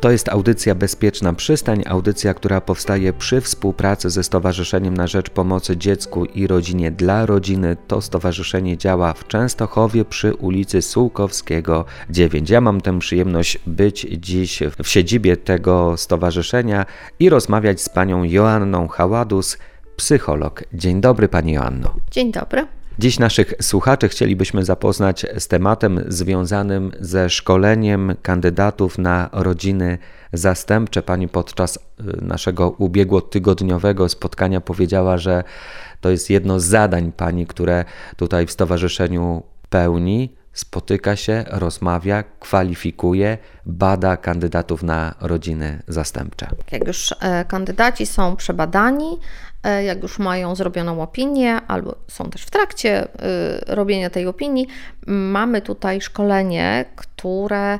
To jest audycja Bezpieczna Przystań, audycja, która powstaje przy współpracy ze Stowarzyszeniem na Rzecz Pomocy Dziecku i Rodzinie dla Rodziny. To stowarzyszenie działa w Częstochowie przy ulicy Sułkowskiego 9. Ja mam tę przyjemność być dziś w siedzibie tego stowarzyszenia i rozmawiać z panią Joanną Haładus, psycholog. Dzień dobry pani Joanno. Dzień dobry. Dziś naszych słuchaczy chcielibyśmy zapoznać z tematem związanym ze szkoleniem kandydatów na rodziny zastępcze. Pani podczas y, naszego ubiegłotygodniowego spotkania powiedziała, że to jest jedno z zadań pani, które tutaj w stowarzyszeniu pełni. Spotyka się, rozmawia, kwalifikuje, bada kandydatów na rodziny zastępcze. Jak już e, kandydaci są przebadani, jak już mają zrobioną opinię, albo są też w trakcie e, robienia tej opinii, mamy tutaj szkolenie, które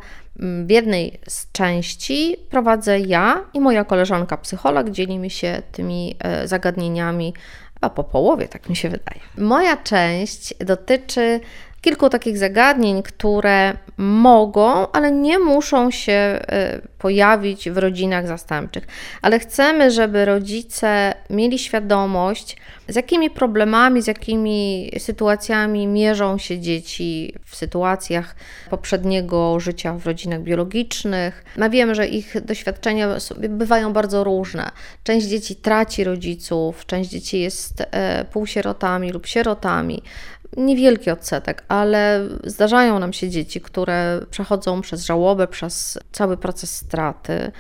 w jednej z części prowadzę ja i moja koleżanka psycholog. Dzielimy się tymi e, zagadnieniami a po połowie, tak mi się wydaje. Moja część dotyczy kilku takich zagadnień, które mogą, ale nie muszą się e, pojawić w rodzinach zastępczych. Ale chcemy, żeby rodzice mieli świadomość, z jakimi problemami, z jakimi sytuacjami mierzą się dzieci w sytuacjach poprzedniego życia w rodzinach biologicznych. No wiemy, że ich doświadczenia bywają bardzo różne. Część dzieci traci rodziców, część dzieci jest e, półsierotami lub sierotami niewielki odsetek, ale zdarzają nam się dzieci, które przechodzą przez żałobę, przez cały proces straty.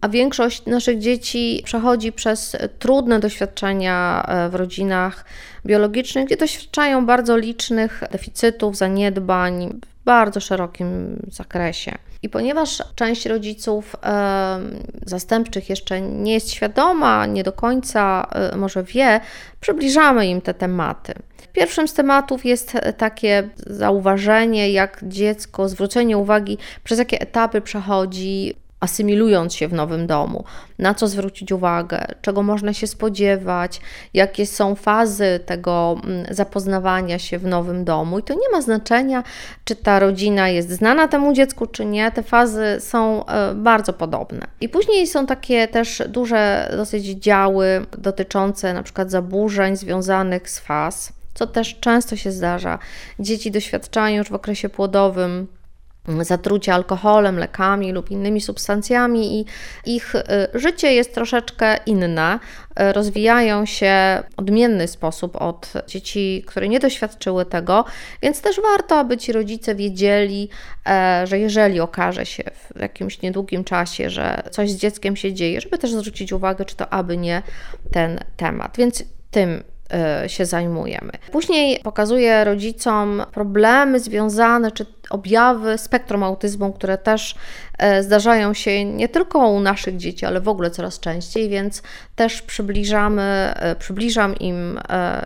A większość naszych dzieci przechodzi przez trudne doświadczenia e, w rodzinach biologicznych, gdzie doświadczają bardzo licznych deficytów, zaniedbań bardzo szerokim zakresie. I ponieważ część rodziców e, zastępczych jeszcze nie jest świadoma, nie do końca e, może wie, przybliżamy im te tematy. Pierwszym z tematów jest takie zauważenie, jak dziecko, zwrócenie uwagi, przez jakie etapy przechodzi asymilując się w nowym domu, na co zwrócić uwagę, czego można się spodziewać, jakie są fazy tego mm, zapoznawania się w nowym domu. I to nie ma znaczenia, czy ta rodzina jest znana temu dziecku, czy nie. Te fazy są e, bardzo podobne. I później są takie też duże dosyć działy dotyczące na przykład zaburzeń związanych z faz co też często się zdarza. Dzieci doświadczają już w okresie płodowym zatrucia alkoholem, lekami lub innymi substancjami i ich y, życie jest troszeczkę inne. Y, rozwijają się w odmienny sposób od dzieci, które nie doświadczyły tego, więc też warto, aby ci rodzice wiedzieli, e, że jeżeli okaże się w jakimś niedługim czasie, że coś z dzieckiem się dzieje, żeby też zwrócić uwagę, czy to aby nie ten temat. Więc tym się zajmujemy. Później pokazuję rodzicom problemy związane czy objawy spektrum autyzmu, które też y, zdarzają się nie tylko u naszych dzieci, ale w ogóle coraz częściej, więc też przybliżamy, y, przybliżam im,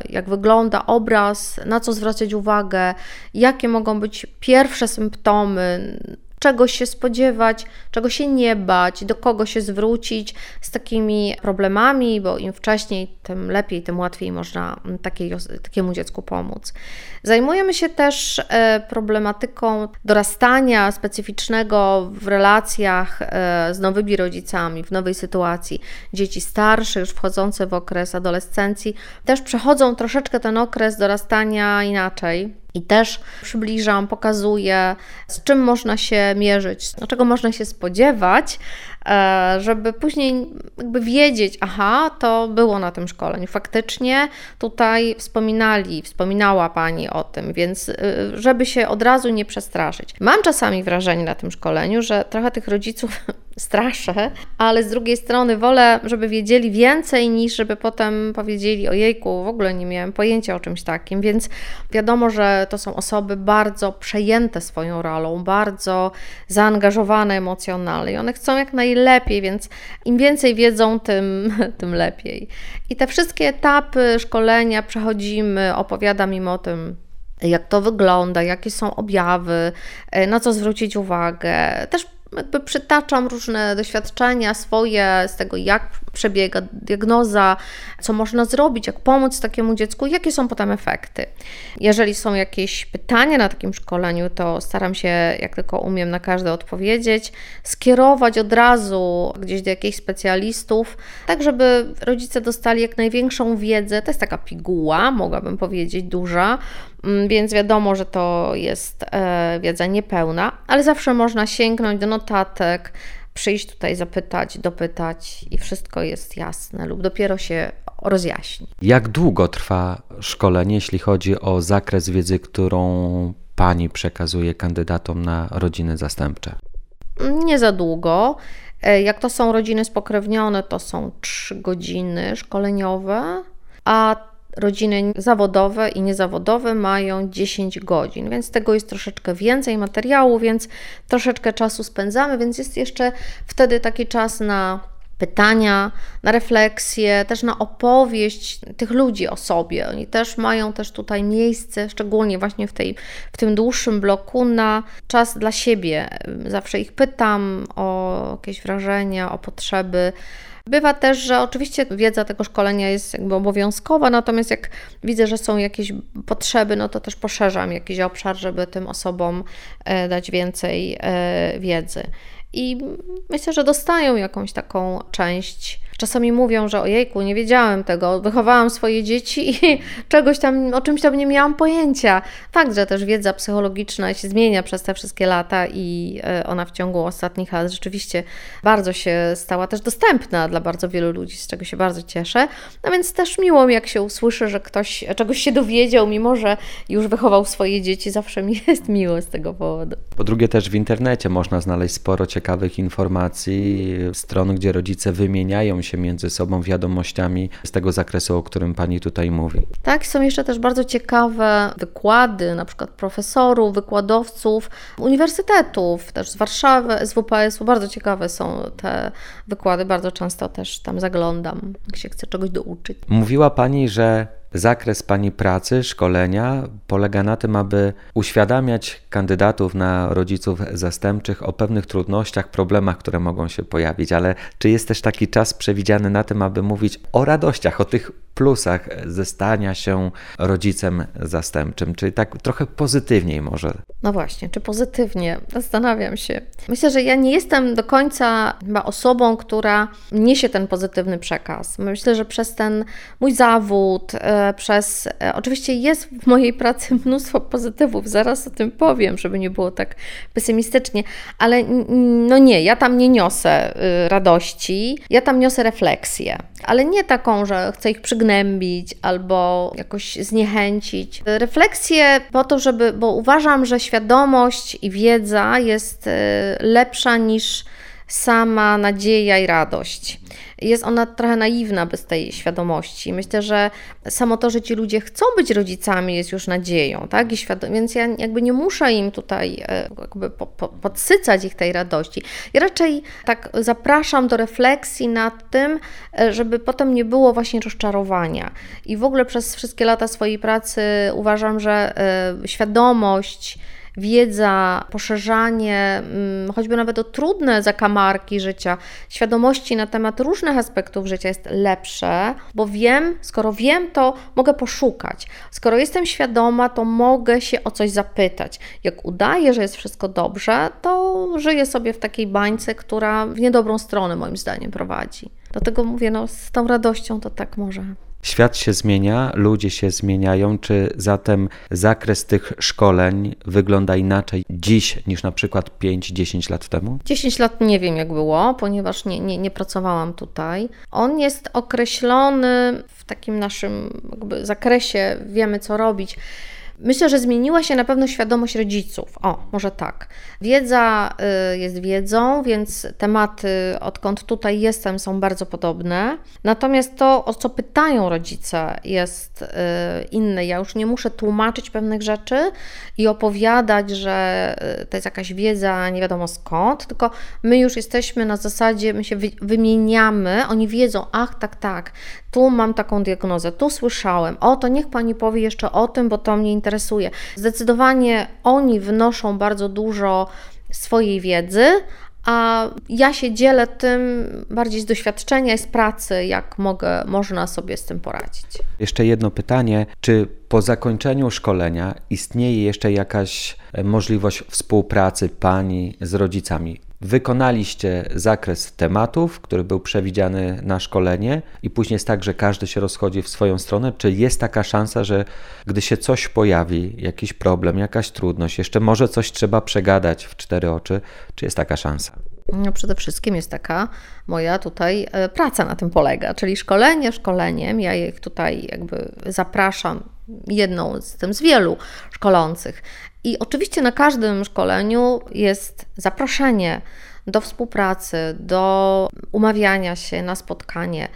jak wygląda obraz, na co zwracać uwagę, jakie mogą być pierwsze symptomy, czego się spodziewać, czego się nie bać, do kogo się zwrócić z takimi problemami, bo im wcześniej, tym lepiej, tym łatwiej można takiej, takiemu dziecku pomóc. Zajmujemy się też e, problematyką dorastania specyficznego w relacjach e, z nowymi rodzicami, w nowej sytuacji. Dzieci starsze, już wchodzące w okres adolescencji, też przechodzą troszeczkę ten okres dorastania inaczej i też przybliżam, pokazuję, z czym można się mierzyć, czego można się spodziewać, e, żeby później jakby wiedzieć, aha, to było na tym szkoleniu. Faktycznie tutaj wspominali, wspominała Pani o tym, więc y, żeby się od razu nie przestraszyć. Mam czasami wrażenie na tym szkoleniu, że trochę tych rodziców straszę, ale z drugiej strony wolę, żeby wiedzieli więcej niż żeby potem powiedzieli ojejku, w ogóle nie miałem pojęcia o czymś takim, więc wiadomo, że to są osoby bardzo przejęte swoją rolą, bardzo zaangażowane emocjonalnie i one chcą jak najlepiej, więc im więcej wiedzą, tym, tym lepiej. I te wszystkie etapy szkolenia przechodzimy, opowiadam im o tym, jak to wygląda, jakie są objawy, na co zwrócić uwagę. Też jakby przytaczam różne doświadczenia swoje z tego, jak przebiega diagnoza, co można zrobić, jak pomóc takiemu dziecku, jakie są potem efekty. Jeżeli są jakieś pytania na takim szkoleniu, to staram się, jak tylko umiem, na każde odpowiedzieć, skierować od razu gdzieś do jakichś specjalistów, tak żeby rodzice dostali jak największą wiedzę. To jest taka piguła, mogłabym powiedzieć, duża, więc wiadomo, że to jest e, wiedza niepełna, ale zawsze można sięgnąć do notatek, przyjść tutaj, zapytać, dopytać i wszystko jest jasne lub dopiero się rozjaśni. Jak długo trwa szkolenie, jeśli chodzi o zakres wiedzy, którą Pani przekazuje kandydatom na rodziny zastępcze? Nie za długo. E, jak to są rodziny spokrewnione, to są trzy godziny szkoleniowe, a rodziny zawodowe i niezawodowe mają 10 godzin, więc tego jest troszeczkę więcej materiału, więc troszeczkę czasu spędzamy, więc jest jeszcze wtedy taki czas na pytania, na refleksję, też na opowieść tych ludzi o sobie. Oni też mają też tutaj miejsce, szczególnie właśnie w, tej, w tym dłuższym bloku, na czas dla siebie. Zawsze ich pytam o jakieś wrażenia, o potrzeby. Bywa też, że oczywiście wiedza tego szkolenia jest jakby obowiązkowa, natomiast jak widzę, że są jakieś potrzeby, no to też poszerzam jakiś obszar, żeby tym osobom e, dać więcej e, wiedzy. I myślę, że dostają jakąś taką część Czasami mówią, że ojejku, nie wiedziałem tego, wychowałam swoje dzieci i czegoś tam, o czymś tam nie miałam pojęcia. Fakt, że też wiedza psychologiczna się zmienia przez te wszystkie lata i e, ona w ciągu ostatnich lat rzeczywiście bardzo się stała też dostępna dla bardzo wielu ludzi, z czego się bardzo cieszę. No więc też miło mi, jak się usłyszy, że ktoś czegoś się dowiedział, mimo że już wychował swoje dzieci, zawsze mi jest miło z tego powodu. Po drugie też w internecie można znaleźć sporo ciekawych informacji, stron, gdzie rodzice wymieniają się między sobą wiadomościami z tego zakresu, o którym Pani tutaj mówi. Tak, są jeszcze też bardzo ciekawe wykłady, na przykład profesorów, wykładowców uniwersytetów, też z Warszawy, z WPS-u. Bardzo ciekawe są te wykłady, bardzo często też tam zaglądam, jak się chce czegoś douczyć. Mówiła Pani, że Zakres Pani pracy, szkolenia polega na tym, aby uświadamiać kandydatów na rodziców zastępczych o pewnych trudnościach, problemach, które mogą się pojawić, ale czy jest też taki czas przewidziany na tym, aby mówić o radościach, o tych plusach ze stania się rodzicem zastępczym, czyli tak trochę pozytywniej może. No właśnie, czy pozytywnie? Zastanawiam się. Myślę, że ja nie jestem do końca chyba osobą, która niesie ten pozytywny przekaz. Myślę, że przez ten mój zawód, e, przez. E, oczywiście jest w mojej pracy mnóstwo pozytywów, zaraz o tym powiem, żeby nie było tak pesymistycznie, ale no nie, ja tam nie niosę y, radości, ja tam niosę refleksję, ale nie taką, że chcę ich przygnębić albo jakoś zniechęcić. Refleksję po to, żeby, bo uważam, że świadomość i wiedza jest e, lepsza niż sama nadzieja i radość jest ona trochę naiwna bez tej świadomości. Myślę, że samo to, że ci ludzie chcą być rodzicami jest już nadzieją, tak? I świadom- więc ja jakby nie muszę im tutaj e, jakby po, po, podsycać ich tej radości. I raczej tak zapraszam do refleksji nad tym, e, żeby potem nie było właśnie rozczarowania. I w ogóle przez wszystkie lata swojej pracy uważam, że e, świadomość, wiedza, poszerzanie, mm, choćby nawet o trudne zakamarki życia, świadomości na temat różnych aspektów życia jest lepsze, bo wiem, skoro wiem, to mogę poszukać. Skoro jestem świadoma, to mogę się o coś zapytać. Jak udaję, że jest wszystko dobrze, to żyję sobie w takiej bańce, która w niedobrą stronę moim zdaniem prowadzi. Dlatego mówię, no z tą radością to tak może Świat się zmienia, ludzie się zmieniają. Czy zatem zakres tych szkoleń wygląda inaczej dziś niż na przykład 5-10 lat temu? 10 lat nie wiem, jak było, ponieważ nie, nie, nie pracowałam tutaj. On jest określony w takim naszym zakresie, wiemy co robić. Myślę, że zmieniła się na pewno świadomość rodziców. O, może tak. Wiedza y, jest wiedzą, więc tematy, odkąd tutaj jestem, są bardzo podobne. Natomiast to, o co pytają rodzice, jest y, inne. Ja już nie muszę tłumaczyć pewnych rzeczy i opowiadać, że y, to jest jakaś wiedza nie wiadomo skąd, tylko my już jesteśmy na zasadzie, my się wymieniamy, oni wiedzą, ach, tak, tak, tu mam taką diagnozę, tu słyszałem, o to niech pani powie jeszcze o tym, bo to mnie interesuje. Zdecydowanie oni wnoszą bardzo dużo swojej wiedzy, a ja się dzielę tym bardziej z doświadczenia i z pracy, jak mogę, można sobie z tym poradzić. Jeszcze jedno pytanie. Czy po zakończeniu szkolenia istnieje jeszcze jakaś e, możliwość współpracy pani z rodzicami? Wykonaliście zakres tematów, który był przewidziany na szkolenie, i później jest tak, że każdy się rozchodzi w swoją stronę. Czy jest taka szansa, że gdy się coś pojawi, jakiś problem, jakaś trudność, jeszcze może coś trzeba przegadać w cztery oczy, czy jest taka szansa? No przede wszystkim jest taka moja tutaj e, praca na tym polega, czyli szkolenie szkoleniem. Ja ich tutaj jakby zapraszam, jedną z tym z wielu szkolących. I oczywiście na każdym szkoleniu jest zaproszenie do współpracy, do umawiania się na spotkanie,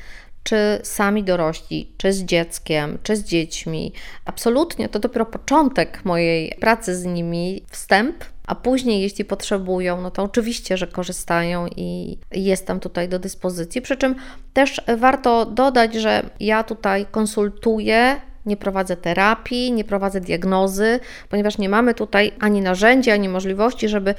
czy sami dorośli, czy z dzieckiem, czy z dziećmi. Absolutnie to dopiero początek mojej pracy z nimi, wstęp, a później, jeśli potrzebują, no to oczywiście, że korzystają i jestem tutaj do dyspozycji. Przy czym też warto dodać, że ja tutaj konsultuję nie prowadzę terapii, nie prowadzę diagnozy, ponieważ nie mamy tutaj ani narzędzi, ani możliwości, żeby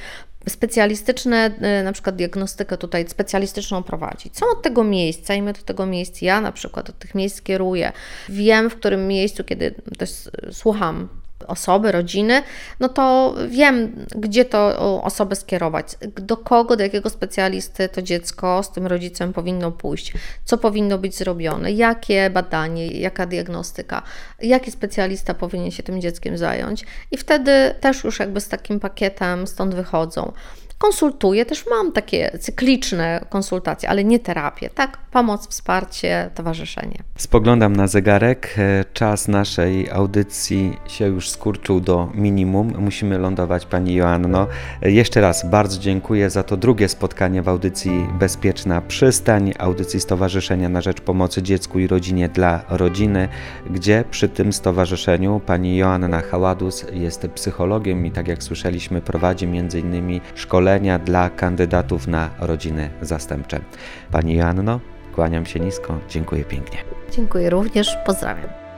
specjalistyczne, y, na przykład diagnostykę tutaj specjalistyczną prowadzić. Są od tego miejsca i my do tego miejsca, ja na przykład od tych miejsc kieruję. Wiem, w którym miejscu, kiedy też słucham osoby, rodziny, no to wiem, gdzie to osobę skierować, do kogo, do jakiego specjalisty to dziecko z tym rodzicem powinno pójść, co powinno być zrobione, jakie badanie, jaka diagnostyka, jaki specjalista powinien się tym dzieckiem zająć. I wtedy też już jakby z takim pakietem stąd wychodzą konsultuję, też mam takie cykliczne konsultacje, ale nie terapię, tak? Pomoc, wsparcie, towarzyszenie. Spoglądam na zegarek. E, czas naszej audycji się już skurczył do minimum. Musimy lądować, Pani Joanno. E, jeszcze raz bardzo dziękuję za to drugie spotkanie w audycji Bezpieczna Przystań, audycji Stowarzyszenia na Rzecz Pomocy Dziecku i Rodzinie dla Rodziny, gdzie przy tym stowarzyszeniu Pani Joanna Haładus jest psychologiem i tak jak słyszeliśmy prowadzi m.in. szkolenie szkolenia dla kandydatów na rodziny zastępcze. Pani Joanno, kłaniam się nisko, dziękuję pięknie. Dziękuję również, pozdrawiam.